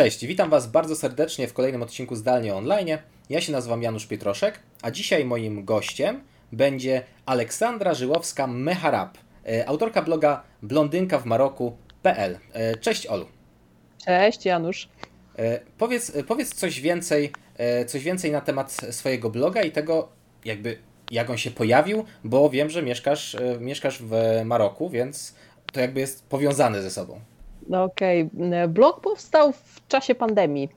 Cześć, witam Was bardzo serdecznie w kolejnym odcinku Zdalnie Online. Ja się nazywam Janusz Pietroszek, a dzisiaj moim gościem będzie Aleksandra Żyłowska-Meharab, e, autorka bloga blondynka w Maroku.pl. E, cześć Olu. Cześć Janusz. E, powiedz, powiedz coś więcej, coś więcej na temat swojego bloga i tego jakby jak on się pojawił, bo wiem, że mieszkasz, mieszkasz w Maroku, więc to jakby jest powiązane ze sobą. No okej. Okay. Blog powstał w czasie pandemii,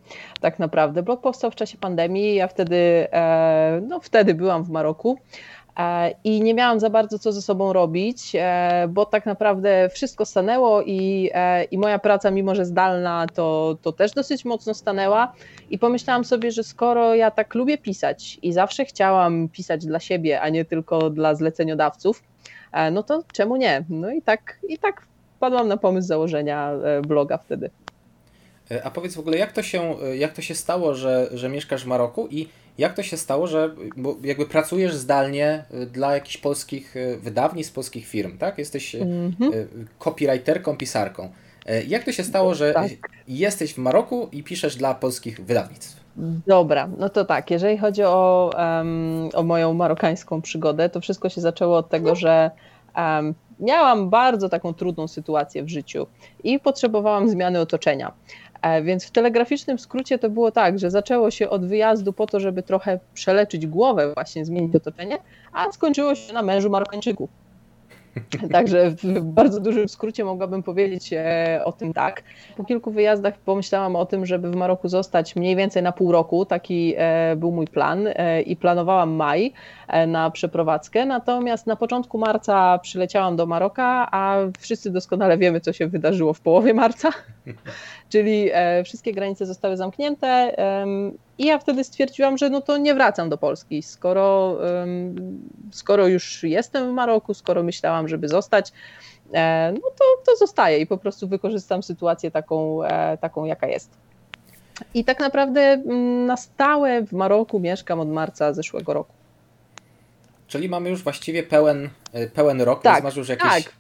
tak naprawdę. Blog powstał w czasie pandemii. Ja wtedy, e, no wtedy byłam w Maroku e, i nie miałam za bardzo co ze sobą robić, e, bo tak naprawdę wszystko stanęło i, i moja praca, mimo że zdalna, to, to też dosyć mocno stanęła. I pomyślałam sobie, że skoro ja tak lubię pisać i zawsze chciałam pisać dla siebie, a nie tylko dla zleceniodawców, no to czemu nie? No i tak, i tak wpadłam na pomysł założenia e, bloga wtedy. E, a powiedz w ogóle, jak to się, e, jak to się stało, że, że mieszkasz w Maroku i jak to się stało, że jakby pracujesz zdalnie dla jakichś polskich wydawnictw, polskich firm, tak? Jesteś mm -hmm. copywriterką, pisarką. Jak to się stało, że tak. jesteś w Maroku i piszesz dla polskich wydawnictw? Dobra, no to tak, jeżeli chodzi o, um, o moją marokańską przygodę, to wszystko się zaczęło od tego, że um, miałam bardzo taką trudną sytuację w życiu i potrzebowałam zmiany otoczenia. E, więc w telegraficznym skrócie to było tak, że zaczęło się od wyjazdu po to, żeby trochę przeleczyć głowę, właśnie zmienić otoczenie, a skończyło się na mężu Marokańczyków. Także w bardzo dużym skrócie mogłabym powiedzieć e, o tym tak. Po kilku wyjazdach pomyślałam o tym, żeby w Maroku zostać mniej więcej na pół roku. Taki e, był mój plan e, i planowałam maj na przeprowadzkę. Natomiast na początku marca przyleciałam do Maroka, a wszyscy doskonale wiemy, co się wydarzyło w połowie marca. Czyli wszystkie granice zostały zamknięte i ja wtedy stwierdziłam, że no to nie wracam do Polski. Skoro, skoro już jestem w Maroku, skoro myślałam, żeby zostać, e, no to, to zostaję i po prostu wykorzystam sytuację taką, e, taką, jaka jest. I tak naprawdę na stałe w Maroku mieszkam od marca zeszłego roku. Czyli mamy już właściwie pełen, e, pełen rok, tak, więc masz już jakieś tak.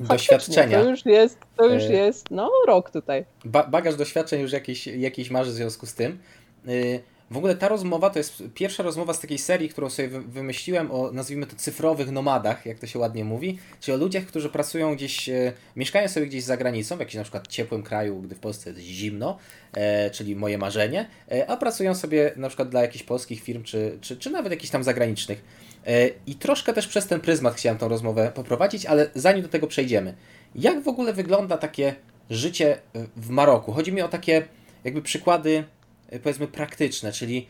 Doświadczenia. To już jest, to już jest no, rok tutaj. Ba bagaż doświadczeń już jakiś, jakiś masz w związku z tym. Y, w ogóle ta rozmowa to jest pierwsza rozmowa z takiej serii, którą sobie wymyśliłem o, nazwijmy to, cyfrowych nomadach, jak to się ładnie mówi, czyli o ludziach, którzy pracują gdzieś, e, mieszkają sobie gdzieś za granicą, w jakimś na przykład ciepłym kraju, gdy w Polsce jest zimno, e, czyli moje marzenie, e, a pracują sobie na przykład dla jakichś polskich firm, czy, czy, czy nawet jakichś tam zagranicznych. E, I troszkę też przez ten pryzmat chciałem tą rozmowę poprowadzić, ale zanim do tego przejdziemy, jak w ogóle wygląda takie życie w Maroku? Chodzi mi o takie jakby przykłady Y, powiedzmy praktyczne, czyli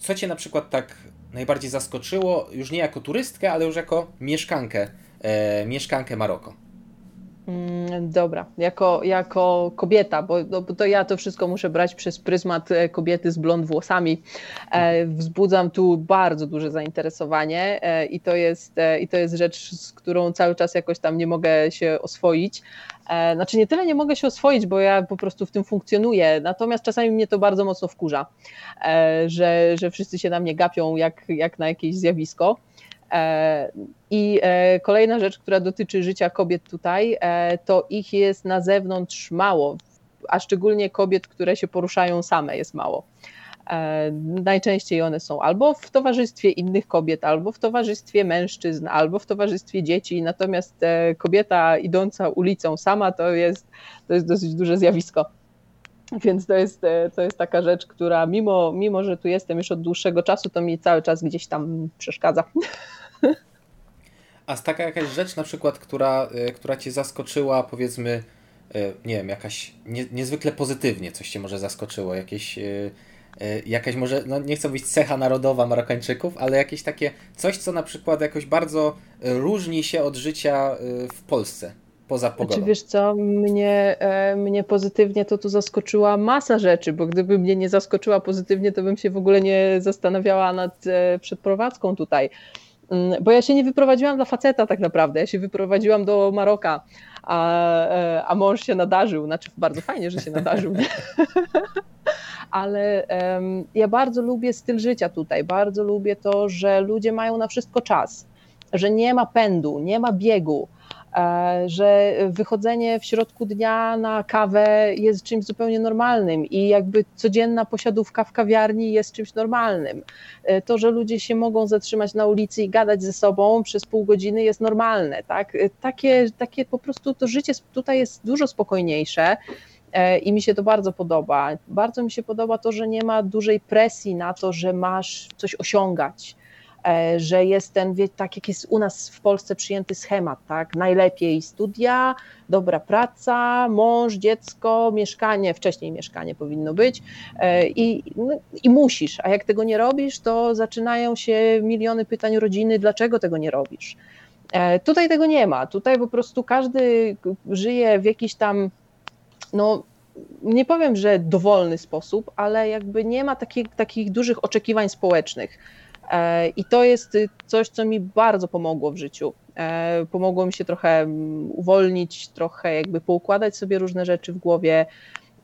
co Cię na przykład tak najbardziej zaskoczyło, już nie jako turystkę, ale już jako mieszkankę, e, mieszkankę Maroko? Mm, dobra, jako, jako kobieta, bo, no, bo, to ja to wszystko muszę brać przez pryzmat e, kobiety z blond włosami. E, wzbudzam tu bardzo duże zainteresowanie e, i, to jest, e, i to jest rzecz, z którą cały czas jakoś tam nie mogę się oswoić. E, znaczy nie tyle nie mogę się oswoić, bo ja po prostu w tym funkcjonuję, natomiast czasami mnie to bardzo mocno wkurza, e, że, że wszyscy się na mnie gapią jak, jak na jakieś zjawisko. E, I kolejna rzecz, która dotyczy życia kobiet tutaj, to ich jest na zewnątrz mało, a szczególnie kobiet, które się poruszają same jest mało. E, najczęściej one są albo w towarzystwie innych kobiet, albo w towarzystwie mężczyzn, albo w towarzystwie dzieci. Natomiast e, kobieta idąca ulicą sama to jest, to jest dosyć duże zjawisko. Więc to jest, e, to jest taka rzecz, która mimo, mimo, że tu jestem już od dłuższego czasu, to mi cały czas gdzieś tam przeszkadza. A taka jakaś rzecz na przykład, która, która cię zaskoczyła, powiedzmy, nie wiem, jakaś nie, niezwykle pozytywnie, coś cię może zaskoczyło, jakieś E, jakaś może, no nie chcę mówić cecha narodowa Marokańczyków, ale jakieś takie coś, co na przykład jakoś bardzo e, różni się od życia e, w Polsce. Poza pogodą. Czy wiesz co, mnie, mnie pozytywnie to tu zaskoczyła masa rzeczy, bo gdyby mnie nie zaskoczyła pozytywnie, to bym się w ogóle nie zastanawiała nad przeprowadzką tutaj. Mm, bo ja się nie wyprowadziłam dla faceta tak naprawdę, ja się wyprowadziłam do Maroka, a, a mąż się nadarzył, znaczy bardzo fajnie, że się nadarzył. ale um, ja bardzo lubię styl życia tutaj, bardzo lubię to, że ludzie mają na wszystko czas, że nie ma pędu, nie ma biegu. E, że wychodzenie w środku dnia na kawę jest czymś zupełnie normalnym i jakby codzienna posiadówka w kawiarni jest czymś normalnym. E, to, że ludzie się mogą zatrzymać na ulicy i gadać ze sobą przez pół godziny jest normalne. Tak? E, takie, takie po prostu to życie tutaj jest dużo spokojniejsze. I mi się to bardzo podoba. Bardzo mi się podoba to, że nie ma dużej presji na to, że masz coś osiągać że jest ten, wie, tak jak jest u nas w Polsce przyjęty schemat, tak? Najlepiej studia, dobra praca, mąż, dziecko, mieszkanie, wcześniej mieszkanie powinno być e, i, no, i musisz, a jak tego nie robisz, to zaczynają się miliony pytań rodziny, dlaczego tego nie robisz. E, tutaj tego nie ma. Tutaj po prostu każdy żyje w jakiś tam, no nie powiem, że dowolny sposób, ale jakby nie ma takich, takich dużych oczekiwań społecznych. E, I to jest coś, co mi bardzo pomogło w życiu. E, pomogło mi się trochę mm, uwolnić, trochę jakby poukładać sobie różne rzeczy w głowie,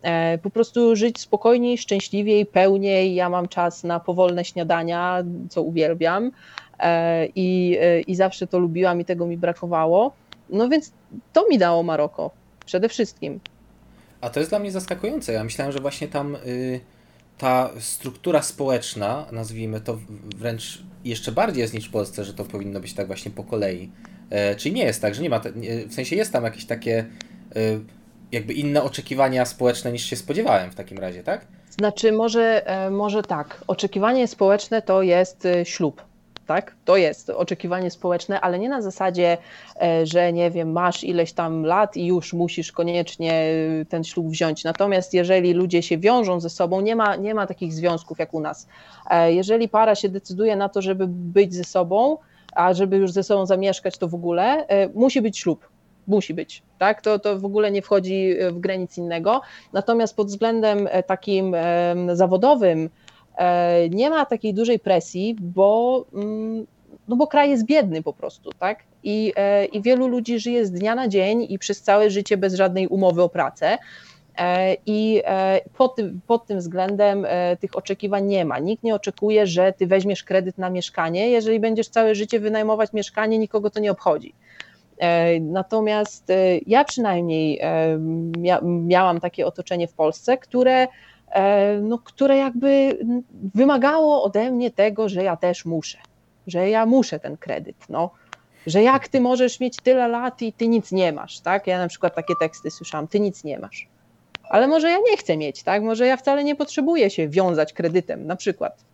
e, po prostu żyć spokojniej, szczęśliwiej, pełniej. Ja mam czas na powolne śniadania, co uwielbiam i, i zawsze to lubiłam i tego mi brakowało. No więc to mi dało Maroko przede wszystkim. A to jest dla mnie zaskakujące. Ja myślałem, że właśnie tam. Y, ta struktura społeczna, nazwijmy to wręcz jeszcze bardziej jest niż w Polsce, że to powinno być tak właśnie po kolei. E, czyli nie jest tak, że nie ma, te, nie, w sensie jest tam jakieś takie e, jakby inne oczekiwania społeczne niż się spodziewałem w takim razie, tak? Znaczy może, e, może tak, oczekiwanie społeczne to jest e, ślub tak? To jest oczekiwanie społeczne, ale nie na zasadzie, e, że nie wiem, masz ileś tam lat i już musisz koniecznie e, ten ślub wziąć. Natomiast jeżeli ludzie się wiążą ze sobą, nie ma, nie ma takich związków jak u nas. E, jeżeli para się decyduje na to, żeby być ze sobą, a żeby już ze sobą zamieszkać, to w ogóle musi być ślub. Musi być, tak? To, to w ogóle nie wchodzi w grę nic innego. Natomiast pod względem takim zawodowym, E, nie ma takiej dużej presji, bo, mm, no bo kraj jest biedny po prostu, tak? I, e, I wielu ludzi żyje z dnia na dzień i przez całe życie bez żadnej umowy o pracę. E, I pod tym, pod tym względem tych oczekiwań nie ma. Nikt nie oczekuje, że ty weźmiesz kredyt na mieszkanie. Jeżeli będziesz całe życie wynajmować mieszkanie, nikogo to nie obchodzi. Natomiast ja przynajmniej miałam takie otoczenie w Polsce, które E, no, które jakby wymagało ode mnie tego, że ja też muszę, że ja muszę ten kredyt, no. Że jak ty możesz mieć tyle lat i ty nic nie masz, tak? Ja na przykład takie teksty słyszałam, ty nic nie masz. Ale może ja nie chcę mieć, tak? Może ja wcale nie potrzebuję się wiązać kredytem, na przykład.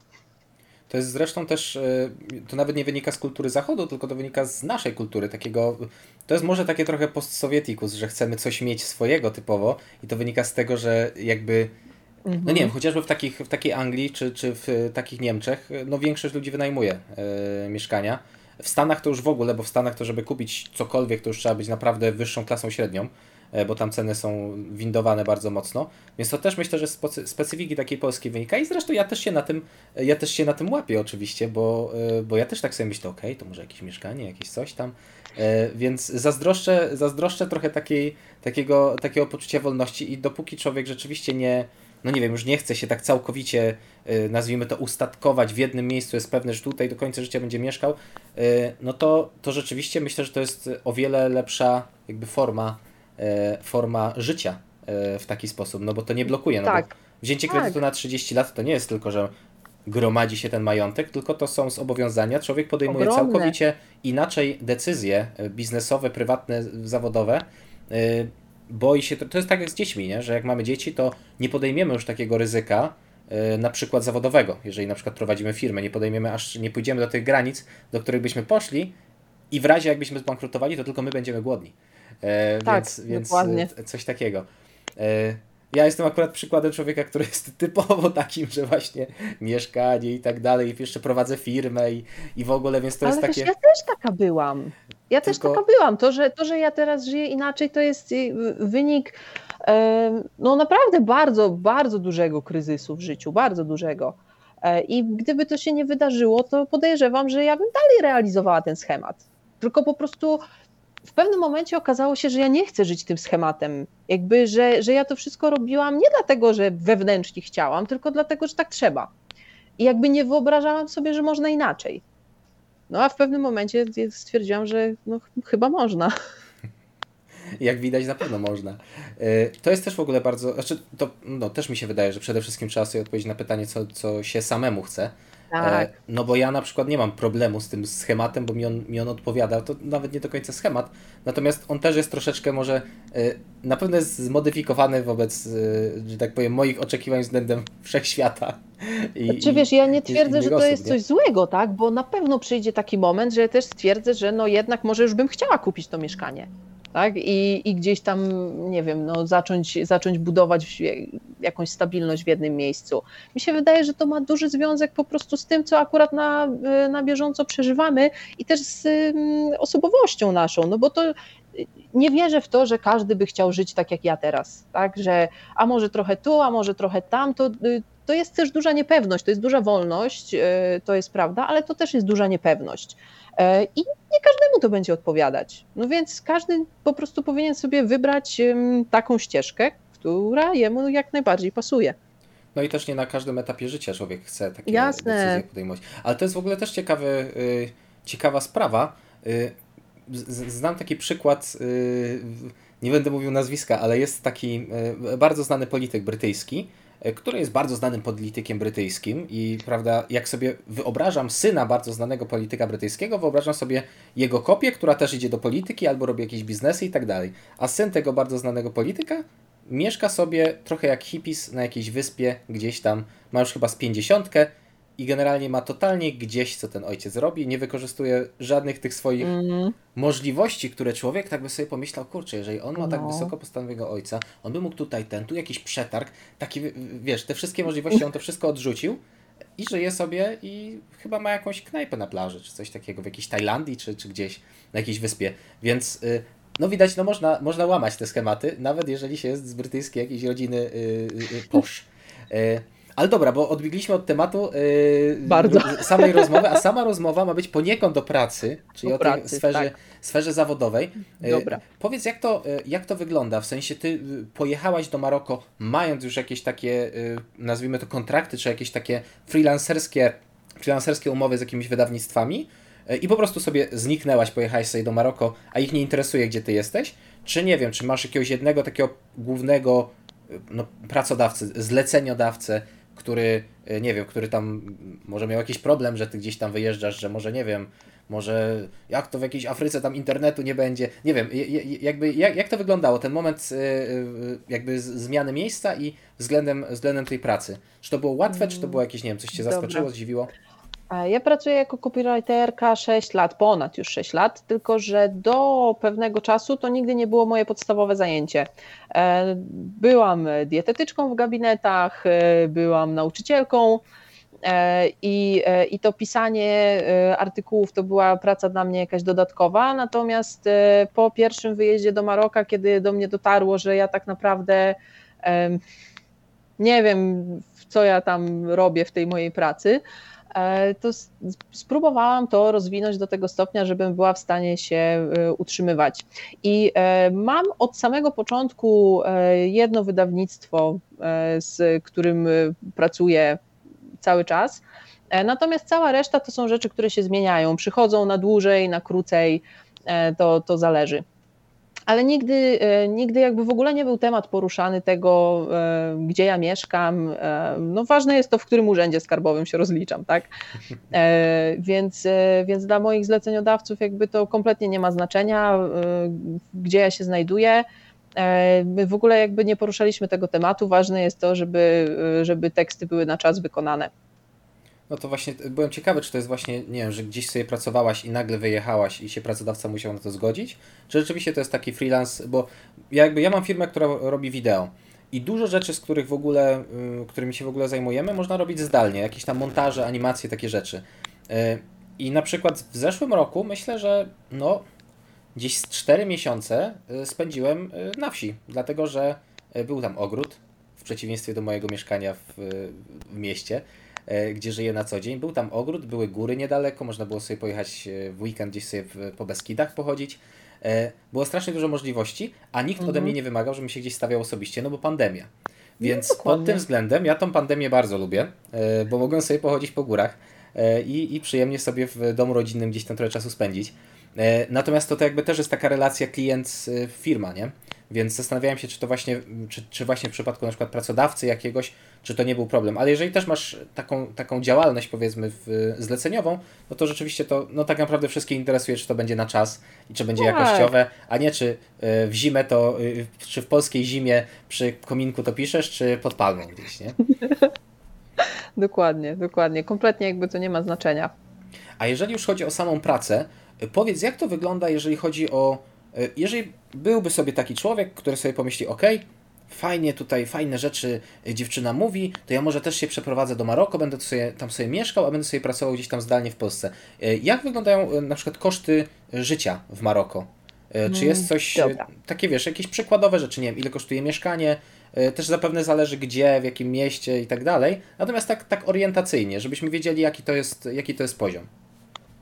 To jest zresztą też, e, to nawet nie wynika z kultury Zachodu, tylko to wynika z naszej kultury, takiego, to jest może takie trochę postsowietikus, że chcemy coś mieć swojego typowo i to wynika z tego, że jakby no nie wiem, mhm. chociażby w, takich, w takiej Anglii czy, czy w takich Niemczech, no większość ludzi wynajmuje e, mieszkania. W Stanach to już w ogóle, bo w Stanach to żeby kupić cokolwiek, to już trzeba być naprawdę wyższą klasą średnią, e, bo tam ceny są windowane bardzo mocno. Więc to też myślę, że z specyfiki takiej polskiej wynika i zresztą ja też się na tym, ja też się na tym łapię oczywiście, bo, e, bo ja też tak sobie myślę, ok, to może jakieś mieszkanie, jakieś coś tam. Więc zazdroszczę, zazdroszczę trochę takiej, takiego, takiego poczucia wolności i dopóki człowiek rzeczywiście nie no nie wiem, już nie chce się tak całkowicie, y, nazwijmy to, ustatkować w jednym miejscu, jest pewne, że tutaj do końca życia będzie mieszkał, y, no to, to rzeczywiście myślę, że to jest o wiele lepsza jakby forma, y, forma życia w taki sposób, no bo to nie blokuje. No tak. Wzięcie kredytu tak. na 30 lat to nie jest tylko, że gromadzi się ten majątek, tylko to są zobowiązania. Człowiek podejmuje Ogromne. całkowicie inaczej decyzje biznesowe, prywatne, zawodowe boi się, to, to jest tak jak z dziećmi, nie? że jak mamy dzieci, to nie podejmiemy już takiego ryzyka, yy, na przykład zawodowego. Jeżeli na przykład prowadzimy firmę, nie podejmiemy aż, nie pójdziemy do tych granic, do których byśmy poszli i w razie jakbyśmy zbankrutowali, to tylko my będziemy głodni. Yy, tak, więc, więc dokładnie. coś takiego. Yy, ja jestem akurat przykładem człowieka, który jest typowo takim, że właśnie mieszkanie i tak dalej, jeszcze prowadzę firmę i, i w ogóle, więc to Ale jest takie... ja też taka byłam. Ja Tylko... też taka byłam. To że, to, że ja teraz żyję inaczej, to jest y, wynik no naprawdę bardzo, bardzo dużego kryzysu w życiu, bardzo dużego. E, I gdyby to się nie wydarzyło, to podejrzewam, że ja bym dalej realizowała ten schemat. Tylko po prostu w pewnym momencie okazało się, że ja nie chcę żyć tym schematem. Jakby, że, że ja to wszystko robiłam nie dlatego, że wewnętrznie chciałam, tylko dlatego, że tak trzeba. I jakby nie wyobrażałam sobie, że można inaczej. No a w pewnym momencie stwierdziłam, że no, chyba można. Jak widać, na pewno można. To jest też w ogóle bardzo. Znaczy, to no, też mi się wydaje, że przede wszystkim trzeba sobie odpowiedzieć na pytanie, co, co się samemu chce. Tak. No bo ja na przykład nie mam problemu z tym schematem, bo mi on, mi on odpowiada. To nawet nie do końca schemat. Natomiast on też jest troszeczkę może na pewno jest zmodyfikowany wobec, że tak powiem, moich oczekiwań względem wszechświata. I, Czy wiesz, ja nie twierdzę, że to osób, jest nie? coś złego, tak? Bo na pewno przyjdzie taki moment, że ja też stwierdzę, że no jednak może już bym chciała kupić to mieszkanie tak? I, i gdzieś tam, nie wiem, no, zacząć, zacząć budować jakąś stabilność w jednym miejscu. Mi się wydaje, że to ma duży związek po prostu z tym, co akurat na, na bieżąco przeżywamy i też z um, osobowością naszą, no bo to nie wierzę w to, że każdy by chciał żyć tak jak ja teraz, tak, że a może trochę tu, a może trochę tam, to, to jest też duża niepewność, to jest duża wolność, y, to jest prawda, ale to też jest duża niepewność. E, I nie każdemu to będzie odpowiadać. No więc każdy po prostu powinien sobie wybrać taką ścieżkę, która jemu jak najbardziej pasuje. No i też nie na każdym etapie życia człowiek chce takie Jasne. decyzje podejmować. Ale to jest w ogóle też ciekawy, y, ciekawa sprawa. Y, znam taki przykład, y, nie będę mówił nazwiska, ale jest taki bardzo znany polityk brytyjski, E, który jest bardzo znanym politykiem brytyjskim i prawda, jak sobie wyobrażam syna bardzo znanego polityka brytyjskiego, wyobrażam sobie jego kopię, która też idzie do polityki albo robi jakieś biznesy i tak dalej. A syn tego bardzo znanego polityka mieszka sobie trochę jak hippies na jakiejś wyspie gdzieś tam, ma już chyba z pięćdziesiątkę i generalnie ma totalnie gdzieś, co ten ojciec robi, nie wykorzystuje żadnych tych swoich mm. możliwości, które człowiek tak by sobie pomyślał, kurczę, jeżeli on ma tak no. wysoko postawionego ojca, on by mógł tutaj ten, tu jakiś przetarg, taki, wiesz, te wszystkie możliwości, on to wszystko odrzucił i żyje sobie i chyba ma jakąś knajpę na plaży, czy coś takiego, w jakiejś Tajlandii, czy, czy gdzieś na jakiejś wyspie, więc... Y, no widać, no można, można łamać te schematy, nawet jeżeli się jest z brytyjskiej jakiejś rodziny yy, yy, posz. Yy, ale dobra, bo odbiegliśmy od tematu yy, Bardzo. samej rozmowy, a sama rozmowa ma być poniekąd do pracy, czyli o, o pracy, tej sferze, tak. sferze zawodowej. Yy, dobra. Powiedz, jak to, yy, jak to wygląda? W sensie, ty yy, pojechałaś do Maroko, mając już jakieś takie, yy, nazwijmy to kontrakty, czy jakieś takie freelancerskie, freelancerskie umowy z jakimiś wydawnictwami, yy, i po prostu sobie zniknęłaś, pojechałaś sobie do Maroko, a ich nie interesuje, gdzie ty jesteś? Czy nie wiem, czy masz jakiegoś jednego takiego głównego no, pracodawcę, zleceniodawcę, który, e, nie wiem, który tam może miał jakiś problem, że ty gdzieś tam wyjeżdżasz, że może, nie wiem, może jak to w jakiejś Afryce tam internetu nie będzie, nie wiem, jakby jak, jak to wyglądało, ten moment e, e, jakby zmiany miejsca i względem, względem tej pracy. Czy to było łatwe, czy to było jakieś, nie wiem, coś cię zaskoczyło, zdziwiło? Ja pracuję jako copywriterka 6 lat, ponad już 6 lat, tylko że do pewnego czasu to nigdy nie było moje podstawowe zajęcie. E, byłam dietetyczką w gabinetach, e, byłam nauczycielką. E, I, I to pisanie artykułów to była praca dla mnie jakaś dodatkowa. Natomiast po pierwszym wyjeździe do Maroka, kiedy do mnie dotarło, że ja tak naprawdę nie wiem, co ja tam robię w tej mojej pracy, to spróbowałam to rozwinąć do tego stopnia, żebym była w stanie się e, utrzymywać. I e, mam od samego początku jedno wydawnictwo, z którym pracuję cały czas. Natomiast cała reszta to są rzeczy, które się zmieniają, przychodzą na dłużej, na krócej, to, to zależy ale nigdy, e, nigdy jakby w ogóle nie był temat poruszany tego, e, gdzie ja mieszkam. E, no ważne jest to, w którym urzędzie skarbowym się rozliczam, tak? Więc, więc dla moich zleceniodawców jakby to kompletnie nie ma znaczenia, gdzie ja się znajduję. My w ogóle jakby nie poruszaliśmy tego tematu. Ważne jest to, żeby, żeby teksty były na czas wykonane. No to właśnie byłem ciekawy, czy to jest właśnie, nie wiem, że gdzieś sobie pracowałaś i nagle wyjechałaś i się pracodawca musiał na to zgodzić, czy rzeczywiście to jest taki freelance, bo ja jakby ja mam firmę, która robi wideo i dużo rzeczy, z których w ogóle, y, którymi się w ogóle zajmujemy, można robić zdalnie, jakieś tam montaże, animacje, takie rzeczy. Y, I na przykład w zeszłym roku myślę, że no gdzieś z 4 miesiące y, spędziłem na wsi, dlatego że był tam ogród, w przeciwieństwie do mojego mieszkania w, w mieście. E, gdzie żyję na co dzień. Był tam ogród, były góry niedaleko, można było sobie pojechać e, w weekend gdzieś sobie po Beskidach pochodzić. E, było strasznie dużo możliwości, a nikt mhm. ode mnie nie wymagał, żebym się gdzieś stawiał osobiście, no bo pandemia. Więc no, pod tym względem ja tą pandemię bardzo lubię, bo mogłem sobie pochodzić po górach. i, i przyjemnie sobie w domu rodzinnym gdzieś tam trochę czasu spędzić. Natomiast to, to jakby też jest taka relacja klient-firma, nie? Więc zastanawiałem się, czy to właśnie, czy, czy właśnie w przypadku na przykład pracodawcy jakiegoś, czy to nie był problem. Ale jeżeli też masz taką, taką działalność, powiedzmy, w, zleceniową, no to rzeczywiście to no tak naprawdę wszystkich interesuje, czy to będzie na czas i czy będzie tak. jakościowe, a nie czy e, w zimę to, e, czy w polskiej zimie przy kominku to piszesz, czy pod palmą gdzieś, nie? dokładnie, dokładnie. Kompletnie jakby to nie ma znaczenia. A jeżeli już chodzi o samą pracę, powiedz, jak to wygląda, jeżeli chodzi o jeżeli byłby sobie taki człowiek, który sobie pomyśli, ok, fajnie tutaj, fajne rzeczy dziewczyna mówi, to ja może też się przeprowadzę do Maroko, będę sobie, tam sobie mieszkał, a będę sobie pracował gdzieś tam zdalnie w Polsce. E, jak wyglądają e, na przykład koszty życia w Maroko? Czy jest mm, coś, Dobra. takie wiesz, jakieś przykładowe rzeczy, nie wiem, ile kosztuje mieszkanie, też zapewne zależy gdzie, w jakim mieście i tak dalej, natomiast tak, tak orientacyjnie, żebyśmy wiedzieli jaki to jest, jaki to jest poziom.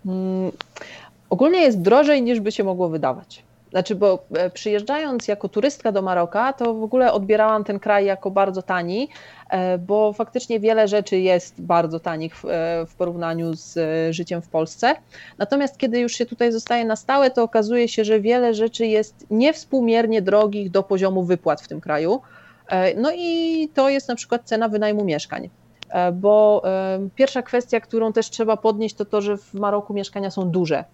Hmm, ogólnie jest drożej niż by się mogło wydawać. Znaczy, bo e, przyjeżdżając jako turystka do Maroka, to w ogóle odbierałam ten kraj jako bardzo tani, e, bo faktycznie wiele rzeczy jest bardzo tanich w, e, w porównaniu z życiem w Polsce. Natomiast kiedy już się tutaj zostaje na stałe, to okazuje się, że wiele rzeczy jest niewspółmiernie drogich do poziomu wypłat w tym kraju. No i to jest na przykład cena wynajmu mieszkań bo pierwsza kwestia, którą też trzeba podnieść, to to, że w Maroku mieszkania są duże.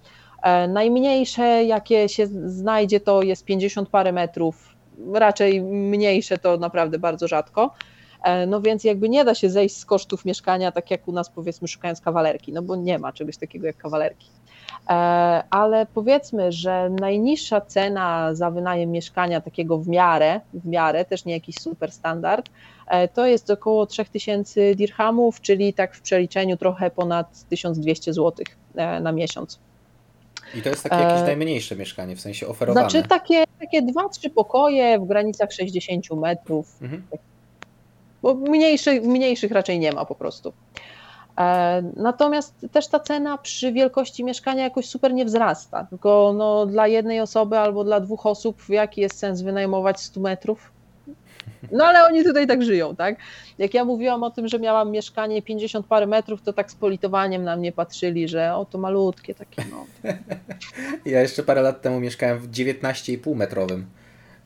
E, najmniejsze, jakie się znajdzie, to jest 50 parę metrów, raczej mniejsze to naprawdę bardzo rzadko. E, no więc jakby nie da się zejść z kosztów mieszkania, tak jak u nas powiedzmy szukając kawalerki, no bo nie ma czegoś takiego jak kawalerki. E, ale powiedzmy, że najniższa cena za wynajem mieszkania takiego w miarę, w miarę, też nie jakiś super standard, to jest około 3000 dirhamów, czyli tak w przeliczeniu trochę ponad 1200 zł na miesiąc. I to jest takie jakieś e, najmniejsze mieszkanie, w sensie oferowane. Znaczy takie, takie dwa, trzy pokoje w granicach 60 metrów. Mhm. Bo mniejszych, mniejszych raczej nie ma po prostu. E, natomiast też ta cena przy wielkości mieszkania jakoś super nie wzrasta. Tylko no, dla jednej osoby albo dla dwóch osób, jaki jest sens wynajmować 100 metrów? No ale oni tutaj tak żyją, tak? Jak ja mówiłam o tym, że miałam mieszkanie 50 parę metrów, to tak z politowaniem na mnie patrzyli, że o to malutkie takie, no. Ja jeszcze parę lat temu mieszkałem w 19,5 metrowym.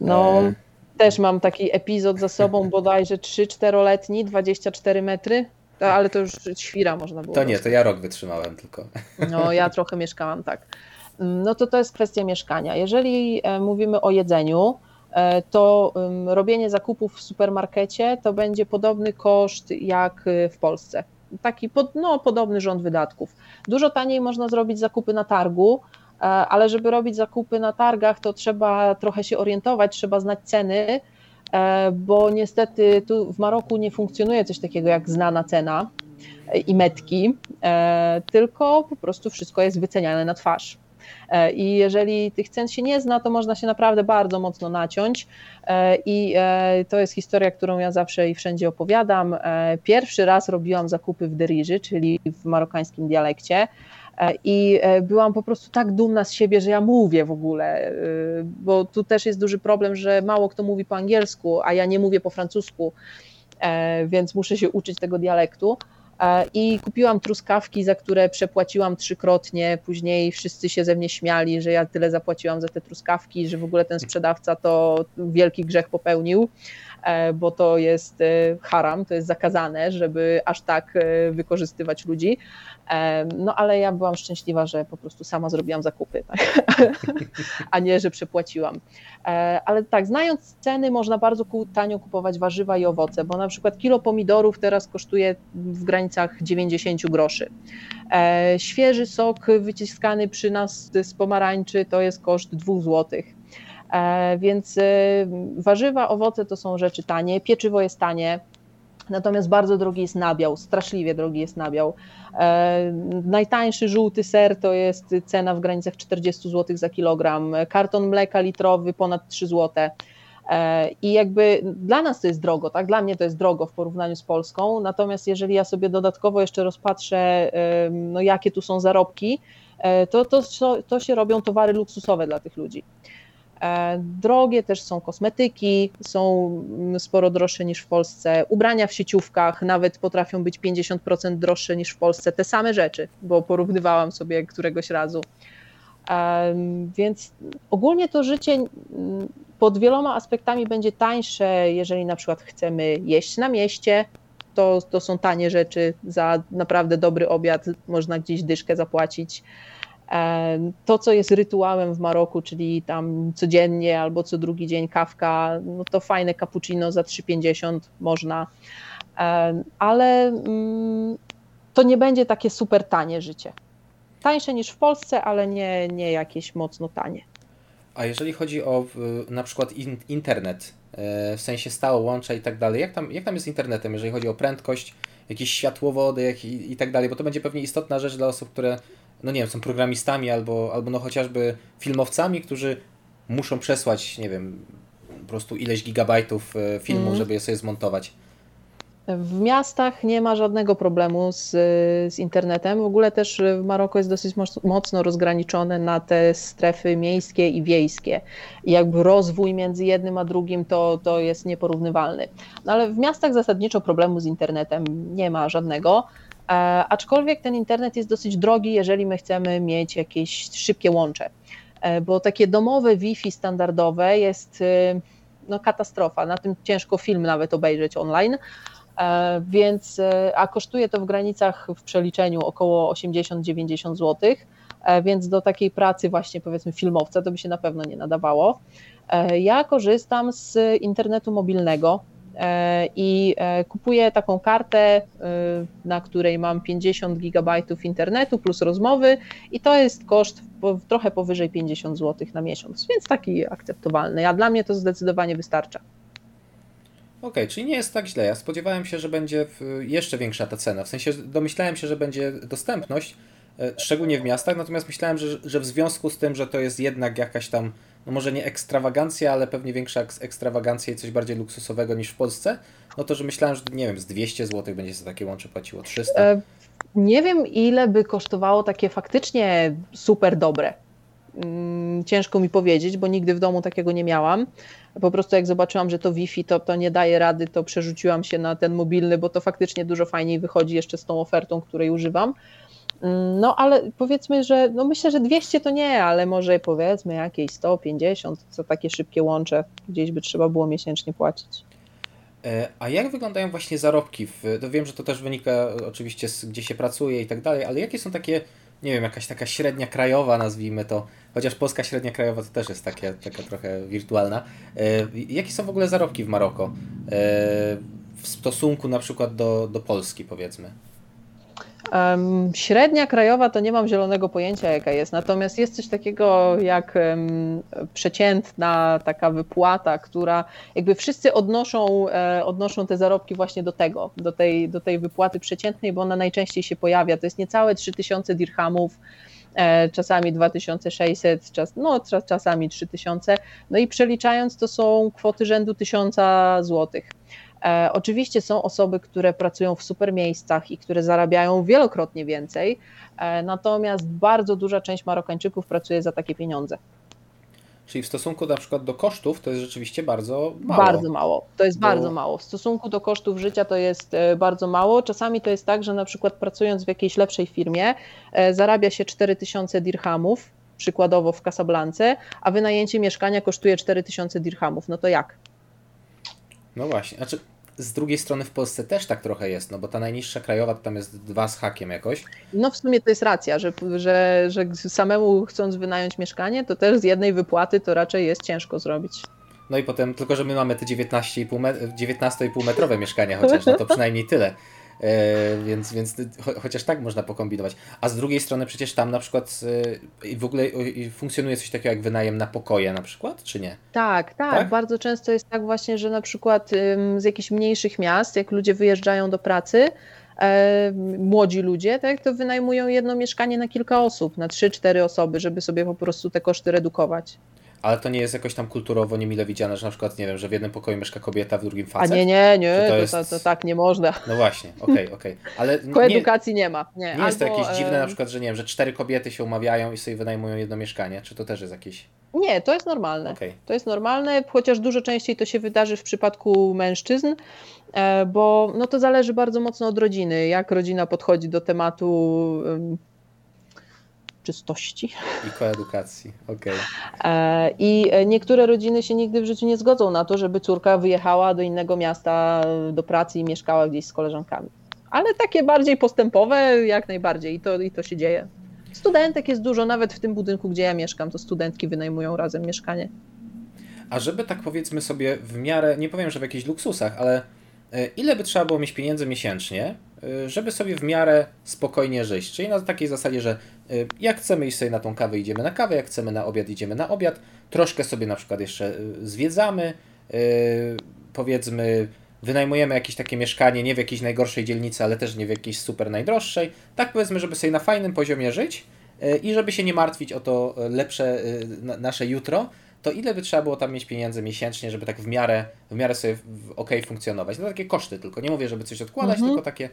No, e... też mam taki epizod za sobą, bodajże 3-4-letni, 24 metry. To, ale to już świra można było. To nie, to ja rok wytrzymałem tylko. No, ja trochę mieszkałam tak. No to to jest kwestia mieszkania. Jeżeli e, mówimy o jedzeniu, to robienie zakupów w supermarkecie to będzie podobny koszt jak y, w Polsce. Taki pod, no, podobny rząd wydatków. Dużo taniej można zrobić zakupy na targu, e, ale żeby robić zakupy na targach, to trzeba trochę się orientować, trzeba znać ceny, e, bo niestety tu w Maroku nie funkcjonuje coś takiego jak znana cena i metki, tylko po prostu wszystko jest wyceniane na twarz. E, I jeżeli tych cen się nie zna, to można się naprawdę bardzo mocno naciąć. E, I e, to jest historia, którą ja zawsze i wszędzie opowiadam. Pierwszy raz robiłam zakupy w Deriży, czyli w marokańskim dialekcie. I byłam po prostu tak dumna z siebie, że ja mówię w ogóle, bo tu też jest duży problem, że mało kto mówi po angielsku, a ja nie mówię po francusku, więc muszę się uczyć tego dialektu. E, i kupiłam truskawki, za które przepłaciłam trzykrotnie. Później wszyscy się ze mnie śmiali, że ja tyle zapłaciłam za te truskawki, że w ogóle ten sprzedawca to wielki grzech popełnił. E, bo to jest e, haram, to jest zakazane, żeby aż tak e, wykorzystywać ludzi. No ale ja byłam szczęśliwa, że po prostu sama zrobiłam zakupy, tak? a nie, że przepłaciłam. Ale tak, znając ceny, można bardzo tanio kupować warzywa i owoce, bo na przykład kilo pomidorów teraz kosztuje w granicach 90 groszy. Świeży sok wyciskany przy nas z pomarańczy to jest koszt 2 złotych. E, więc e, warzywa, owoce to są rzeczy tanie, pieczywo jest tanie, Natomiast bardzo drogi jest nabiał, straszliwie drogi jest nabiał. E, najtańszy żółty ser to jest cena w granicach 40 zł za kilogram, karton mleka litrowy ponad 3 zł. E, I jakby dla nas to jest drogo, tak? Dla mnie to jest drogo w porównaniu z Polską. Natomiast jeżeli ja sobie dodatkowo jeszcze rozpatrzę, no jakie tu są zarobki, e, to, to, to się robią towary luksusowe dla tych ludzi. E, drogie też są kosmetyki, są sporo droższe niż w Polsce. Ubrania w sieciówkach nawet potrafią być 50% droższe niż w Polsce. Te same rzeczy, bo porównywałam sobie któregoś razu. Więc ogólnie to życie pod wieloma aspektami będzie tańsze, jeżeli na przykład chcemy jeść na mieście, to, to są tanie rzeczy, za naprawdę dobry obiad można gdzieś dyszkę zapłacić. To, co jest rytuałem w Maroku, czyli tam codziennie albo co drugi dzień kawka, no to fajne cappuccino za 3,50 można, ale mm, to nie będzie takie super tanie życie. Tańsze niż w Polsce, ale nie, nie jakieś mocno tanie. A jeżeli chodzi o na przykład internet, e, w sensie stałe łącza i tak dalej, jak tam, jak tam jest z internetem, jeżeli chodzi o prędkość, jakieś światłowody i, i tak dalej, bo to będzie pewnie istotna rzecz dla osób, które no nie wiem, są programistami albo, albo no chociażby filmowcami, którzy muszą przesłać, nie wiem, po prostu ileś gigabajtów e, filmu, mm. żeby je sobie zmontować. W miastach nie ma żadnego problemu z, z internetem. W ogóle też Maroko jest dosyć mocno rozgraniczone na te strefy miejskie i wiejskie. I jakby rozwój między jednym a drugim to, to jest nieporównywalny. No ale w miastach zasadniczo problemu z internetem nie ma żadnego. E, aczkolwiek ten internet jest dosyć drogi, jeżeli my chcemy mieć jakieś szybkie łącze, e, bo takie domowe Wi-Fi standardowe jest e, no, katastrofa. Na tym ciężko film nawet obejrzeć online. Więc, a kosztuje to w granicach w przeliczeniu około 80-90 zł, więc do takiej pracy właśnie powiedzmy filmowca to by się na pewno nie nadawało. Ja korzystam z internetu mobilnego, E, i e, kupuję taką kartę, e, na której mam 50 gigabajtów internetu plus rozmowy i to jest koszt trochę powyżej 50 zł na miesiąc, więc taki akceptowalny, a dla mnie to zdecydowanie wystarcza. Okej, okay, czyli nie jest tak źle. Ja spodziewałem się, że będzie jeszcze większa ta cena. W sensie domyślałem się, że będzie dostępność, szczególnie w miastach, natomiast myślałem, że, że w związku z tym, że to jest jednak jakaś tam no może nie ekstrawagancja, ale pewnie większa ekstrawagancja i coś bardziej luksusowego niż w Polsce, no to, że myślałem, że nie wiem, z 200 zł będzie za takie łącze płaciło 300. E, nie wiem, ile by kosztowało takie faktycznie super dobre. Mm, ciężko mi powiedzieć, bo nigdy w domu takiego nie miałam. Po prostu jak zobaczyłam, że to Wi-Fi to, to nie daje rady, to przerzuciłam się na ten mobilny, bo to faktycznie dużo fajniej wychodzi jeszcze z tą ofertą, której używam. No ale powiedzmy, że no myślę, że 200 to nie, ale może powiedzmy jakieś 150 za takie szybkie łącze gdzieś by trzeba było miesięcznie płacić. E, a jak wyglądają właśnie zarobki? To wiem, że to też wynika oczywiście z gdzie się pracuje i tak dalej, ale jakie są takie, nie wiem, jakaś taka średnia krajowa, nazwijmy to, chociaż polska średnia krajowa to też jest takie, taka trochę wirtualna. E, jakie są w ogóle zarobki w Maroko? E, w stosunku na przykład do, do Polski, powiedzmy? Um, średnia krajowa to nie mam zielonego pojęcia, jaka jest. Natomiast jest coś takiego jak um, przeciętna taka wypłata, która jakby wszyscy odnoszą, e, odnoszą te zarobki właśnie do tego, do tej, do tej wypłaty przeciętnej, bo ona najczęściej się pojawia. To jest niecałe 3000 dirhamów e, czasami 2600, czas, no czasami 3000. No i przeliczając to są kwoty rzędu 1000 złotych. E, oczywiście są osoby, które pracują w super miejscach i które zarabiają wielokrotnie więcej, e, natomiast bardzo duża część Marokańczyków pracuje za takie pieniądze. Czyli w stosunku na przykład do kosztów to jest rzeczywiście bardzo mało. Bardzo mało. To jest bardzo mało. W stosunku do kosztów życia to jest e, bardzo mało. Czasami to jest tak, że na przykład pracując w jakiejś lepszej firmie zarabia się 4000 dirhamów, przykładowo w Casablance, a wynajęcie mieszkania kosztuje 4000 dirhamów. No to jak? No właśnie. Znaczy, z drugiej strony w Polsce też tak trochę jest, no bo ta najniższa krajowa to tam jest dwa z hakiem jakoś. No w sumie to jest racja, że, że, że samemu chcąc wynająć mieszkanie, to też z jednej wypłaty to raczej jest ciężko zrobić. No i potem, tylko że my mamy te 19,5 met 19 metrowe mieszkania chociaż, no to przynajmniej tyle. E, więc, więc cho, chociaż tak można pokombinować. A z drugiej strony przecież tam na przykład e, w ogóle funkcjonuje coś takiego jak wynajem na pokoje na przykład, czy nie? Tak, tak, tak? Bardzo często jest tak właśnie, że na przykład z jakichś mniejszych miast, jak ludzie wyjeżdżają do pracy, e, młodzi ludzie, tak, to wynajmują jedno mieszkanie na kilka osób, na 3-4 osoby, żeby sobie po prostu te koszty redukować ale to nie jest jakoś tam kulturowo niemile widziane, że na przykład, nie wiem, że w jednym pokoju mieszka kobieta, w drugim facet. A nie, nie, nie, to, to, jest... to, to tak nie można. No właśnie, okej, okay, okej. Okay. Ale Koedukacji nie, nie ma. Nie, nie jest to jakieś dziwne na przykład, że nie wiem, że cztery kobiety się umawiają i sobie wynajmują jedno mieszkanie, czy to też jest jakieś... Nie, to jest normalne. Okay. To jest normalne, chociaż dużo częściej to się wydarzy w przypadku mężczyzn, e, bo no to zależy bardzo mocno od rodziny, jak rodzina podchodzi do tematu czystości. I koedukacji, okej. Okay. I niektóre rodziny się nigdy w życiu nie zgodzą na to, żeby córka wyjechała do innego miasta do pracy i mieszkała gdzieś z koleżankami. Ale takie bardziej postępowe jak najbardziej i to, i to się dzieje. Studentek jest dużo, nawet w tym budynku, gdzie ja mieszkam, to studentki wynajmują razem mieszkanie. A żeby tak powiedzmy sobie w miarę, nie powiem, że w jakichś luksusach, ale e, ile by trzeba było mieć pieniędzy miesięcznie, e, żeby sobie w miarę spokojnie żyć? Czyli na takiej zasadzie, że e, jak chcemy iść sobie na tą kawę, idziemy na kawę, jak chcemy na obiad, idziemy na obiad, troszkę sobie na przykład jeszcze zwiedzamy, powiedzmy wynajmujemy jakieś takie mieszkanie, nie w jakiejś najgorszej dzielnicy, ale też nie w jakiejś super najdroższej. Tak powiedzmy, żeby sobie na fajnym poziomie żyć i żeby się nie martwić o to lepsze nasze jutro, to ile by trzeba było tam mieć pieniędzy miesięcznie, żeby tak w miarę, w miarę sobie ok funkcjonować? No takie koszty tylko. Nie mówię, żeby coś odkładać, mhm. tylko takie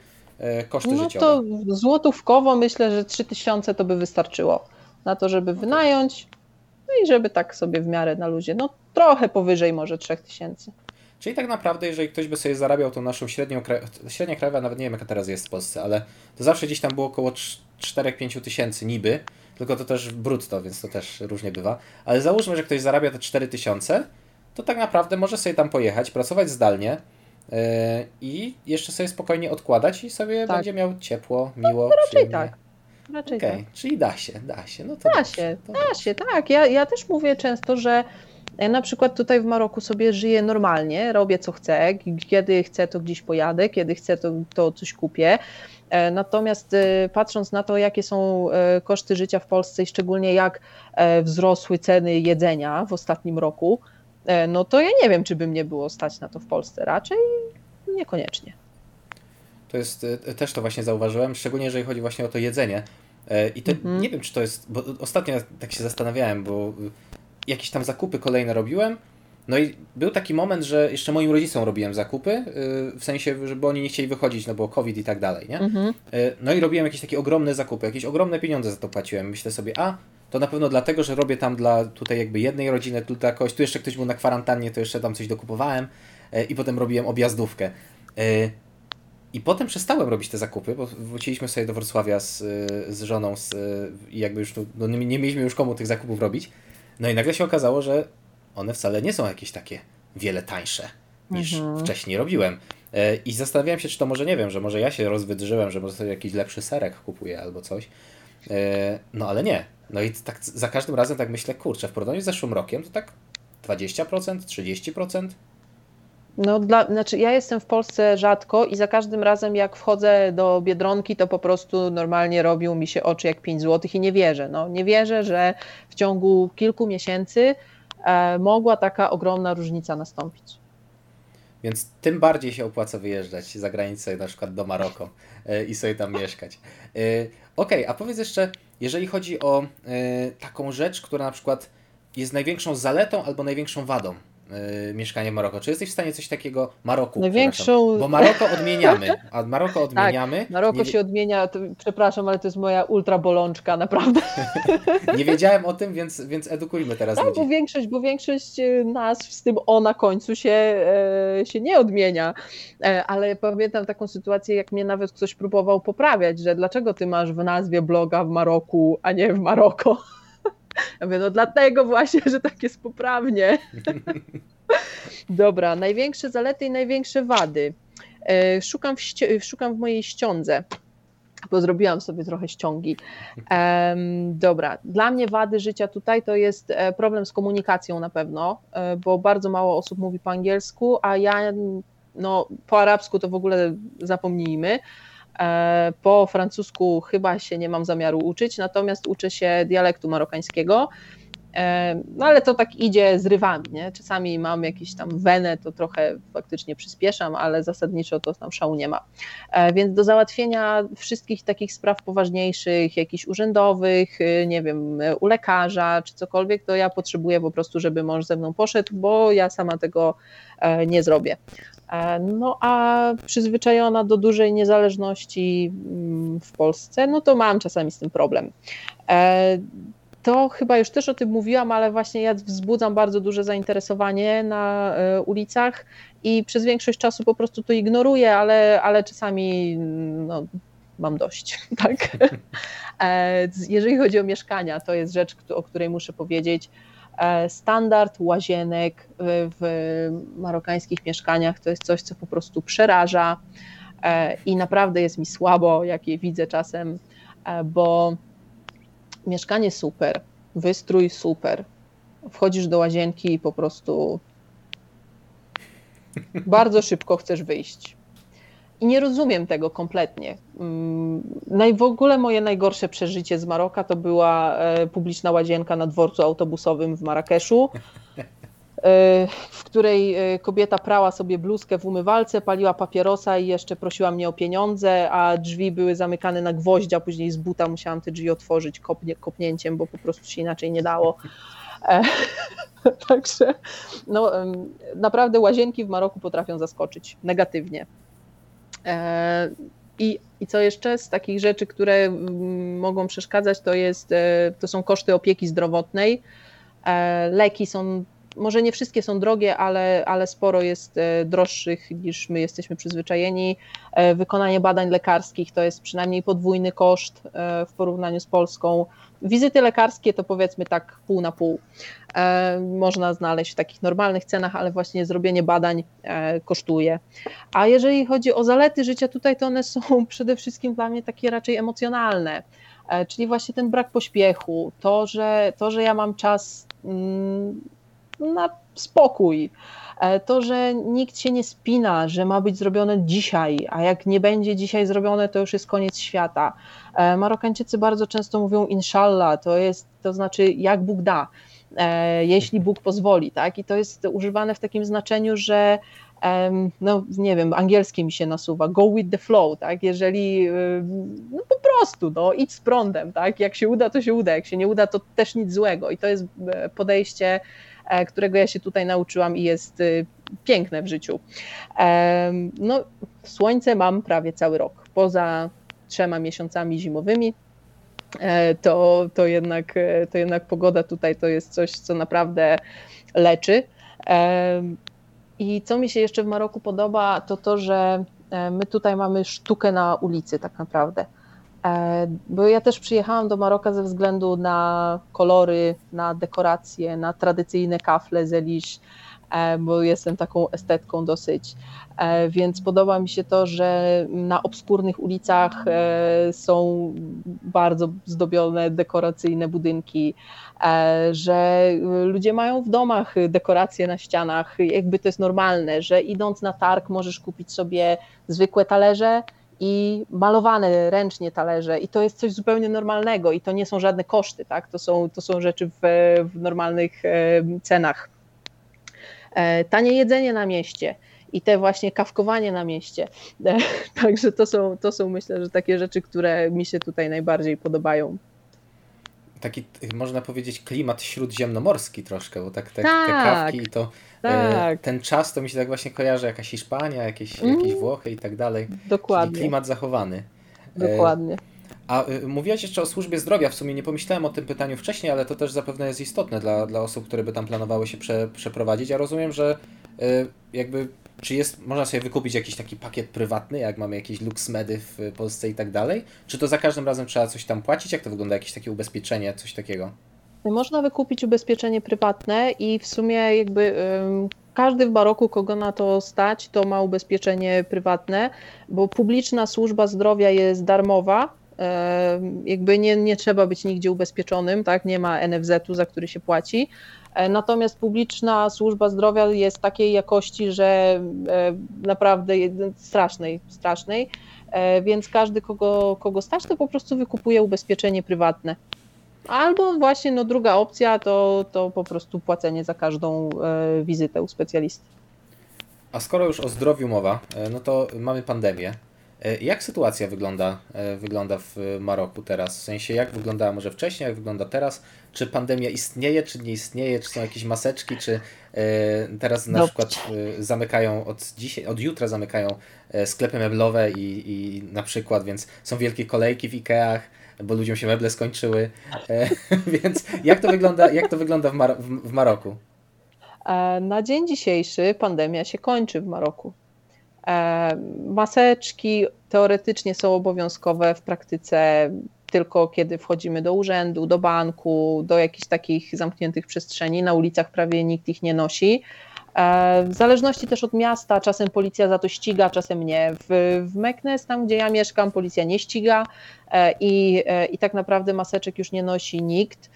koszty no życiowe. No to złotówkowo myślę, że 3000 to by wystarczyło na to, żeby wynająć no i żeby tak sobie w miarę na luzie, no trochę powyżej może 3000. Czyli tak naprawdę, jeżeli ktoś by sobie zarabiał tą naszą średnią, średnia krajowa, nawet nie wiem jaka teraz jest w Polsce, ale to zawsze gdzieś tam było około 4-5 tysięcy niby, tylko to też brutto, więc to też różnie bywa. Ale załóżmy, że ktoś zarabia te 4 tysiące, to tak naprawdę może sobie tam pojechać, pracować zdalnie i jeszcze sobie spokojnie odkładać i sobie tak. będzie miał ciepło, miło, no, raczej tak. Raczej okay. tak. Czyli da się, da się. No to da dobrze, się, to da dobrze. się, tak. Ja, ja też mówię często, że ja na przykład tutaj w Maroku sobie żyję normalnie, robię co chcę, kiedy chcę to gdzieś pojadę, kiedy chcę to, to coś kupię. E, natomiast e, patrząc na to, jakie są e, koszty życia w Polsce i szczególnie jak wzrosły ceny jedzenia w ostatnim roku, no to ja nie wiem, czy by mnie było stać na to w Polsce. Raczej niekoniecznie. To jest, też to właśnie zauważyłem, szczególnie jeżeli chodzi właśnie o to jedzenie. I to, mhm. nie wiem, czy to jest, bo ostatnio tak się zastanawiałem, bo jakieś tam zakupy kolejne robiłem. No i był taki moment, że jeszcze moim rodzicom robiłem zakupy, w sensie, żeby oni nie chcieli wychodzić, no bo COVID i tak dalej, nie? Mhm. No i robiłem jakieś takie ogromne zakupy, jakieś ogromne pieniądze za to płaciłem. Myślę sobie, a to na pewno dlatego, że robię tam dla tutaj jakby jednej rodziny, tu dla kogoś, tu jeszcze ktoś był na kwarantannie, to jeszcze tam coś dokupowałem y, i potem robiłem objazdówkę. I potem przestałem robić te zakupy, bo wróciliśmy sobie do Wrocławia z, z żoną z, i jakby już no, nie mieliśmy już komu tych zakupów robić. No i nagle się okazało, że one wcale nie są jakieś takie wiele tańsze niż mhm. wcześniej robiłem. E, I zastanawiałem się, czy to może nie wiem, że może ja się rozwydrzyłem, że może sobie jakiś lepszy serek kupuję albo coś. E, no ale nie. No i tak za każdym razem tak myślę, kurczę, w porównaniu z zeszłym rokiem to tak 20%, 30%. No, dla, znaczy ja jestem w Polsce rzadko i za każdym razem jak wchodzę do Biedronki, to po prostu normalnie robią mi się oczy jak 5 zł i nie wierzę. No, nie wierzę, że w ciągu kilku miesięcy e, mogła taka ogromna różnica nastąpić. Więc tym bardziej się opłaca wyjeżdżać za granicę, na przykład do Maroko e, i sobie tam mieszkać. E, Okej, okay, a powiedz jeszcze, jeżeli chodzi o e, taką rzecz, która na przykład jest największą zaletą albo największą wadą y, mieszkanie w Maroko. Czy jesteś w stanie coś takiego Maroku? Największą... Bo Maroko odmieniamy. A Maroko tak, odmieniamy. Tak, Maroko nie... się odmienia, to, przepraszam, ale to jest moja ultra bolączka, naprawdę. nie wiedziałem o tym, więc, więc edukujmy teraz tak, ludzi. Bo większość, bo większość y, nazw z tym o na końcu się, e, się nie odmienia. E, ale pamiętam taką sytuację, jak mnie nawet ktoś próbował poprawiać, że dlaczego ty masz w nazwie bloga w Maroku, a nie w Maroko. Ja mówię, no dlatego właśnie, że tak jest poprawnie. Dobra, największe zalety i największe wady. E, szukam w, szukam w mojej ściądze, bo zrobiłam sobie trochę ściągi. Um, dobra, dla mnie wady życia tutaj to jest e, problem z komunikacją na pewno, e, bo bardzo mało osób mówi po angielsku, a ja no, po arabsku to w ogóle zapomnijmy. E, po francusku chyba się nie mam zamiaru uczyć, natomiast uczę się dialektu marokańskiego. E, no ale to tak idzie z rywami, nie? Czasami mam jakiś tam wenę, to trochę faktycznie przyspieszam, ale zasadniczo to tam szału nie ma. E, więc do załatwienia wszystkich takich spraw poważniejszych, jakichś urzędowych, nie wiem, u lekarza czy cokolwiek, to ja potrzebuję po prostu, żeby mąż ze mną poszedł, bo ja sama tego nie zrobię. E, no a przyzwyczajona do dużej niezależności mm, w Polsce, no to mam czasami z tym problem. E, to chyba już też o tym mówiłam, ale właśnie ja wzbudzam bardzo duże zainteresowanie na ulicach i przez większość czasu po prostu to ignoruję, ale, ale czasami no, mam dość. Tak? Jeżeli chodzi o mieszkania, to jest rzecz, o której muszę powiedzieć. Standard łazienek w marokańskich mieszkaniach to jest coś, co po prostu przeraża i naprawdę jest mi słabo, jak je widzę czasem, bo mieszkanie super, wystrój super, wchodzisz do łazienki i po prostu bardzo szybko chcesz wyjść. I nie rozumiem tego kompletnie. Mm, w ogóle moje najgorsze przeżycie z Maroka to była e, publiczna łazienka na dworcu autobusowym w Marrakeszu, w której e, kobieta prała sobie bluzkę w umywalce, paliła papierosa i jeszcze prosiła mnie o pieniądze, a drzwi były zamykane na gwoździa, później z buta musiałam te drzwi otworzyć kopnie, kopnięciem, bo po prostu się inaczej nie dało. Także no, naprawdę łazienki w Maroku potrafią zaskoczyć negatywnie. E, I, I co jeszcze z takich rzeczy, które mogą przeszkadzać, to, jest, e, to są koszty opieki zdrowotnej. E, leki są, może nie wszystkie są drogie, ale, ale sporo jest droższych niż my jesteśmy przyzwyczajeni. Wykonanie badań lekarskich to jest przynajmniej podwójny koszt w porównaniu z Polską. Wizyty lekarskie to powiedzmy tak pół na pół. E, można znaleźć w takich normalnych cenach, ale właśnie zrobienie badań e, kosztuje. A jeżeli chodzi o zalety życia tutaj, to one są przede wszystkim dla mnie takie raczej emocjonalne. E, czyli właśnie ten brak pośpiechu, to, że, to, że ja mam czas mm, na spokój, to, że nikt się nie spina, że ma być zrobione dzisiaj, a jak nie będzie dzisiaj zrobione, to już jest koniec świata. Marokańczycy bardzo często mówią inshallah, to jest, to znaczy jak Bóg da. E, jeśli Bóg pozwoli, tak? I to jest używane w takim znaczeniu, że no nie wiem, angielskie mi się nasuwa, go with the flow, tak, jeżeli no po prostu, no idź z prądem, tak, jak się uda, to się uda, jak się nie uda, to też nic złego i to jest e, podejście, e, którego ja się tutaj nauczyłam i jest piękne w życiu. No słońce mam prawie cały rok, poza trzema miesiącami zimowymi, E, to, to, jednak, e, to jednak pogoda tutaj to jest coś, co naprawdę leczy. E, I co mi się jeszcze w Maroku podoba, to to, że my tutaj mamy sztukę na ulicy tak naprawdę. Bo ja też przyjechałam do Maroka ze względu na kolory, na dekoracje, na tradycyjne kafle z Elish, bo jestem taką estetką dosyć. E, więc podoba mi się to, że na obskurnych ulicach e, są bardzo zdobione, dekoracyjne budynki, e, że ludzie mają w domach dekoracje na ścianach, jakby to jest normalne, że idąc na targ możesz kupić sobie zwykłe talerze, i malowane ręcznie talerze i to jest coś zupełnie normalnego i to nie są żadne koszty, tak? to, są, to są rzeczy w, w normalnych cenach. Tanie jedzenie na mieście i te właśnie kawkowanie na mieście. Także to są, to są myślę, że takie rzeczy, które mi się tutaj najbardziej podobają. Taki, można powiedzieć, klimat śródziemnomorski troszkę, bo tak te, tak, te kawki i to e, tak. ten czas to mi się tak właśnie kojarzy, jakaś Hiszpania, jakieś, mm. jakieś Włochy i tak dalej. Dokładnie. Czyli klimat zachowany. E, Dokładnie. A y, mówiłaś jeszcze o służbie zdrowia, w sumie nie pomyślałem o tym pytaniu wcześniej, ale to też zapewne jest istotne dla, dla osób, które by tam planowały się prze, przeprowadzić. Ja rozumiem, że y, jakby czy jest, można sobie wykupić jakiś taki pakiet prywatny, jak mamy jakieś LuxMedy w Polsce i tak dalej? Czy to za każdym razem trzeba coś tam płacić? Jak to wygląda? Jakieś takie ubezpieczenie, coś takiego? Można wykupić ubezpieczenie prywatne i w sumie jakby każdy w Baroku, kogo na to stać, to ma ubezpieczenie prywatne, bo publiczna służba zdrowia jest darmowa, jakby nie, nie trzeba być nigdzie ubezpieczonym, tak? nie ma NFZ-u, za który się płaci. E, natomiast publiczna służba zdrowia jest takiej jakości, że e, naprawdę strasznej, strasznej, e, więc każdy, kogo, kogo stać, to po prostu wykupuje ubezpieczenie prywatne. Albo właśnie no, druga opcja to, to po prostu płacenie za każdą wizytę u specjalisty. A skoro już o zdrowiu mowa, no to mamy pandemię. E, jak sytuacja wygląda, e, wygląda w Maroku teraz? W sensie, jak wyglądała może wcześniej, jak wygląda teraz? Czy pandemia istnieje, czy nie istnieje? Czy są jakieś maseczki? Czy e, teraz na przykład zamykają od dzisiaj, od jutra zamykają sklepy meblowe i, i na przykład, więc są wielkie kolejki w Ikeach. bo ludziom się meble skończyły. Więc jak to wygląda, jak to wygląda w, Mar w Maroku? Na dzień dzisiejszy pandemia się kończy w Maroku. E, maseczki teoretycznie są obowiązkowe, w praktyce tylko kiedy wchodzimy do urzędu, do banku, do jakichś takich zamkniętych przestrzeni. Na ulicach prawie nikt ich nie nosi. E, w zależności też od miasta, czasem policja za to ściga, czasem nie. W, w Meknes, tam gdzie ja mieszkam, policja nie ściga i, i tak naprawdę maseczek już nie nosi nikt.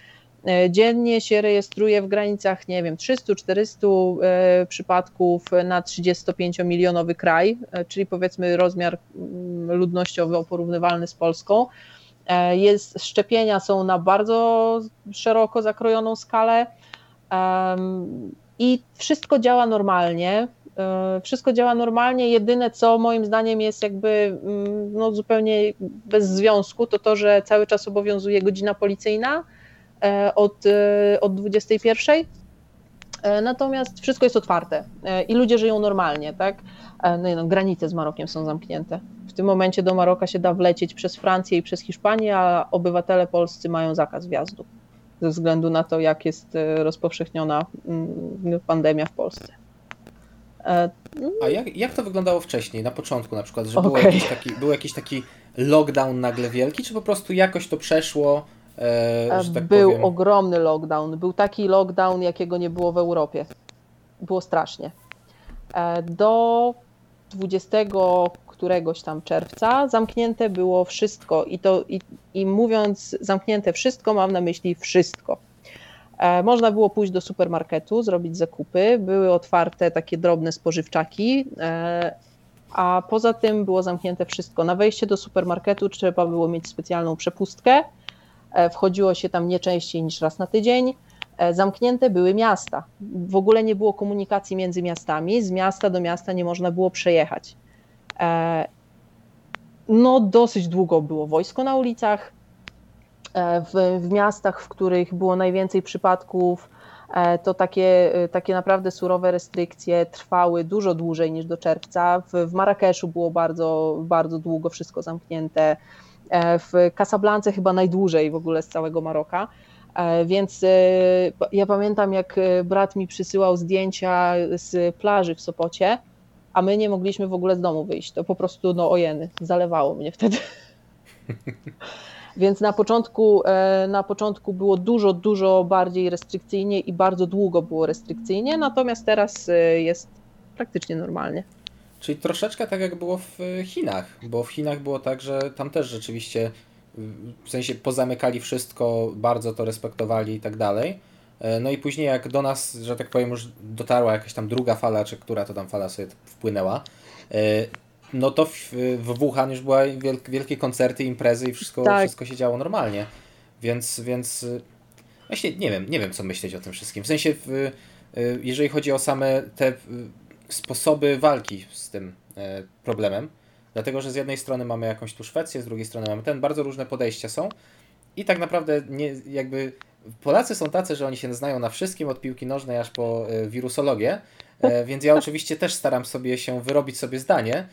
E, dziennie się rejestruje w granicach, nie wiem, 300-400 e, przypadków na 35-milionowy kraj, e, czyli powiedzmy rozmiar mm, ludnościowy porównywalny z Polską. Jest, szczepienia są na bardzo szeroko zakrojoną skalę i wszystko działa normalnie. Wszystko działa normalnie. Jedyne, co moim zdaniem jest jakby mm, no, zupełnie bez związku, to to, że cały czas obowiązuje godzina policyjna od, e, od 21. E, natomiast wszystko jest otwarte i ludzie żyją normalnie, tak? No, no, granice z Marokiem są zamknięte. W tym momencie do Maroka się da wlecieć przez Francję i przez Hiszpanię, a obywatele polscy mają zakaz wjazdu ze względu na to, jak jest rozpowszechniona mm, pandemia w Polsce. A jak, jak to wyglądało wcześniej, na początku na przykład, że okay. był, jakiś taki, był jakiś taki lockdown nagle wielki, czy po prostu jakoś to przeszło, E, tak był powiem. ogromny lockdown. Był taki lockdown, jakiego nie było w Europie. Było strasznie. E, do 20 któregoś tam czerwca zamknięte było wszystko. I, to, i, i mówiąc zamknięte wszystko, mam na myśli wszystko. E, można było pójść do supermarketu, zrobić zakupy, były otwarte takie drobne spożywczaki, a poza tym było zamknięte wszystko. Na wejście do supermarketu trzeba było mieć specjalną przepustkę, E, wchodziło się tam nie częściej niż raz na tydzień. E, zamknięte były miasta. W ogóle nie było komunikacji między miastami, z miasta do miasta nie można było przejechać. E, no, dosyć długo było wojsko na ulicach. W, w miastach, w których było najwięcej przypadków, to takie, takie naprawdę surowe restrykcje trwały dużo dłużej niż do czerwca. W, w Marrakeszu było bardzo, bardzo długo wszystko zamknięte. E, w Casablance chyba najdłużej w ogóle z całego Maroka. E, więc e, ja pamiętam, jak brat mi przysyłał zdjęcia z plaży w Sopocie, a my nie mogliśmy w ogóle z domu wyjść. To po prostu, no ojeny, zalewało mnie wtedy. Więc na początku, na początku było dużo, dużo bardziej restrykcyjnie i bardzo długo było restrykcyjnie, natomiast teraz jest praktycznie normalnie. Czyli troszeczkę tak jak było w Chinach, bo w Chinach było tak, że tam też rzeczywiście w sensie pozamykali wszystko, bardzo to respektowali i tak dalej. E, no i później jak do nas, że tak powiem, już dotarła jakaś tam druga fala, czy która to tam fala sobie wpłynęła, e, no to w, w Wuhan już były wielkie koncerty, imprezy i wszystko, tak. wszystko się działo normalnie. Więc, więc e, właśnie nie wiem, nie wiem co myśleć o tym wszystkim. W sensie, jeżeli chodzi o same te sposoby walki z tym e, problemem. Dlatego, że z jednej strony mamy jakąś tu Szwecję, z drugiej strony mamy ten, bardzo różne podejścia są. I tak naprawdę nie, jakby Polacy są tacy, że oni się znają na wszystkim, od piłki nożnej aż po e, wirusologię, e, więc ja oczywiście też staram sobie się wyrobić sobie zdanie.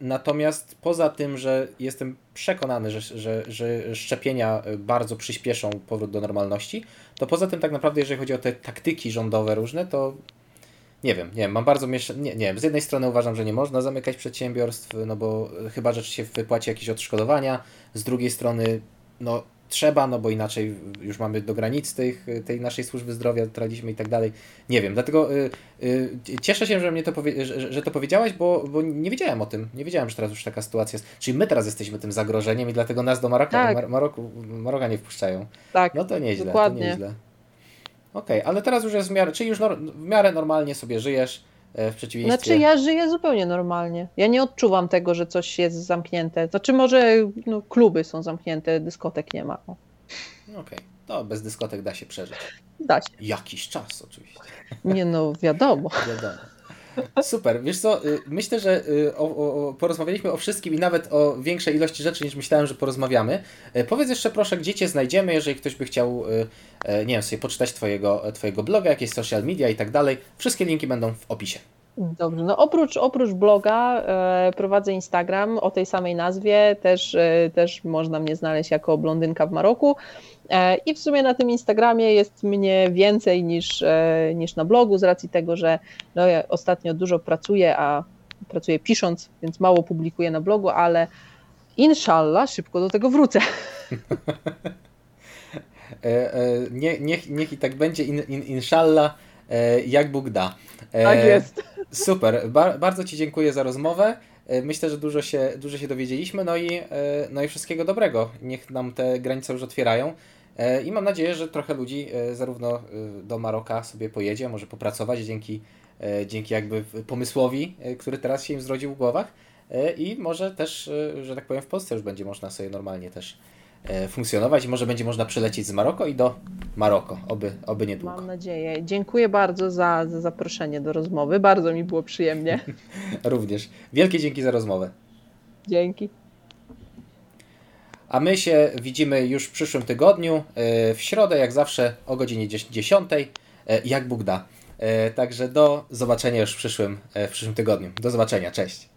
Natomiast poza tym, że jestem przekonany, że, że, że szczepienia bardzo przyspieszą powrót do normalności, to poza tym tak naprawdę, jeżeli chodzi o te taktyki rządowe różne, to nie wiem, nie wiem, mam bardzo mieszane, nie, nie wiem, z jednej strony uważam, że nie można zamykać przedsiębiorstw, no bo chyba, że się wypłaci jakieś odszkodowania, z drugiej strony, no trzeba, no bo inaczej już mamy do granic tych, tej naszej służby zdrowia, traliśmy i tak dalej. Nie wiem, dlatego y, y, cieszę się, że mnie to, powie, że, że, to powiedziałaś, bo, bo nie wiedziałem o tym. Nie wiedziałem, że teraz już taka sytuacja jest. Czyli my teraz jesteśmy tym zagrożeniem i dlatego nas do Maroka, tak. Mar Maroku, Maroka nie wpuszczają. Tak, no to nieźle, dokładnie. to nieźle. Okej, okay, ale teraz już jest w miarę, czyli już w miarę normalnie sobie żyjesz e, w przeciwieństwie. Znaczy ja żyję zupełnie normalnie. Ja nie odczuwam tego, że coś jest zamknięte. Znaczy może no, kluby są zamknięte, dyskotek nie ma. Okej, okay. to bez dyskotek da się przeżyć. Da się. Jakiś czas oczywiście. Nie no, wiadomo. wiadomo. Super, wiesz co, y, myślę, że y, o, o, porozmawialiśmy o wszystkim i nawet o większej ilości rzeczy niż myślałem, że porozmawiamy. Y, powiedz jeszcze proszę, gdzie Cię znajdziemy, jeżeli ktoś by chciał, nie wiem, sobie poczytać twojego, twojego bloga, jakieś social media i tak dalej. Wszystkie linki będą w opisie. Dobrze, no oprócz, oprócz bloga e, prowadzę Instagram o tej samej nazwie, też, e, też można mnie znaleźć jako blondynka w Maroku e, i w sumie na tym Instagramie jest mnie więcej niż, e, niż na blogu z racji tego, że no, ja ostatnio dużo pracuję, a pracuję pisząc, więc mało publikuję na blogu, ale inshallah szybko do tego wrócę. E, e, nie, niech, niech i tak będzie, in, in, inshallah, jak Bóg da. Tak jest. Super, Bar bardzo Ci dziękuję za rozmowę. E, Myślę, że dużo się, dużo się dowiedzieliśmy, no i, e, no i wszystkiego dobrego. Niech nam te granice już otwierają. E, I mam nadzieję, że trochę ludzi zarówno do Maroka sobie pojedzie, może popracować dzięki, dzięki jakby pomysłowi, który teraz się im zrodził w głowach. I może też, że tak powiem, w Polsce już będzie można sobie normalnie też funkcjonować i może będzie można przylecieć z Maroko i do Maroko, oby, oby niedługo. Mam nadzieję. Dziękuję bardzo za, za zaproszenie do rozmowy. Bardzo mi było przyjemnie. Również. Wielkie dzięki za rozmowę. Dzięki. A my się widzimy już w przyszłym tygodniu, e, w środę, jak zawsze o godzinie 10, e, jak Bóg da. E, Także do zobaczenia już w przyszłym, e, w przyszłym tygodniu. Do zobaczenia, cześć.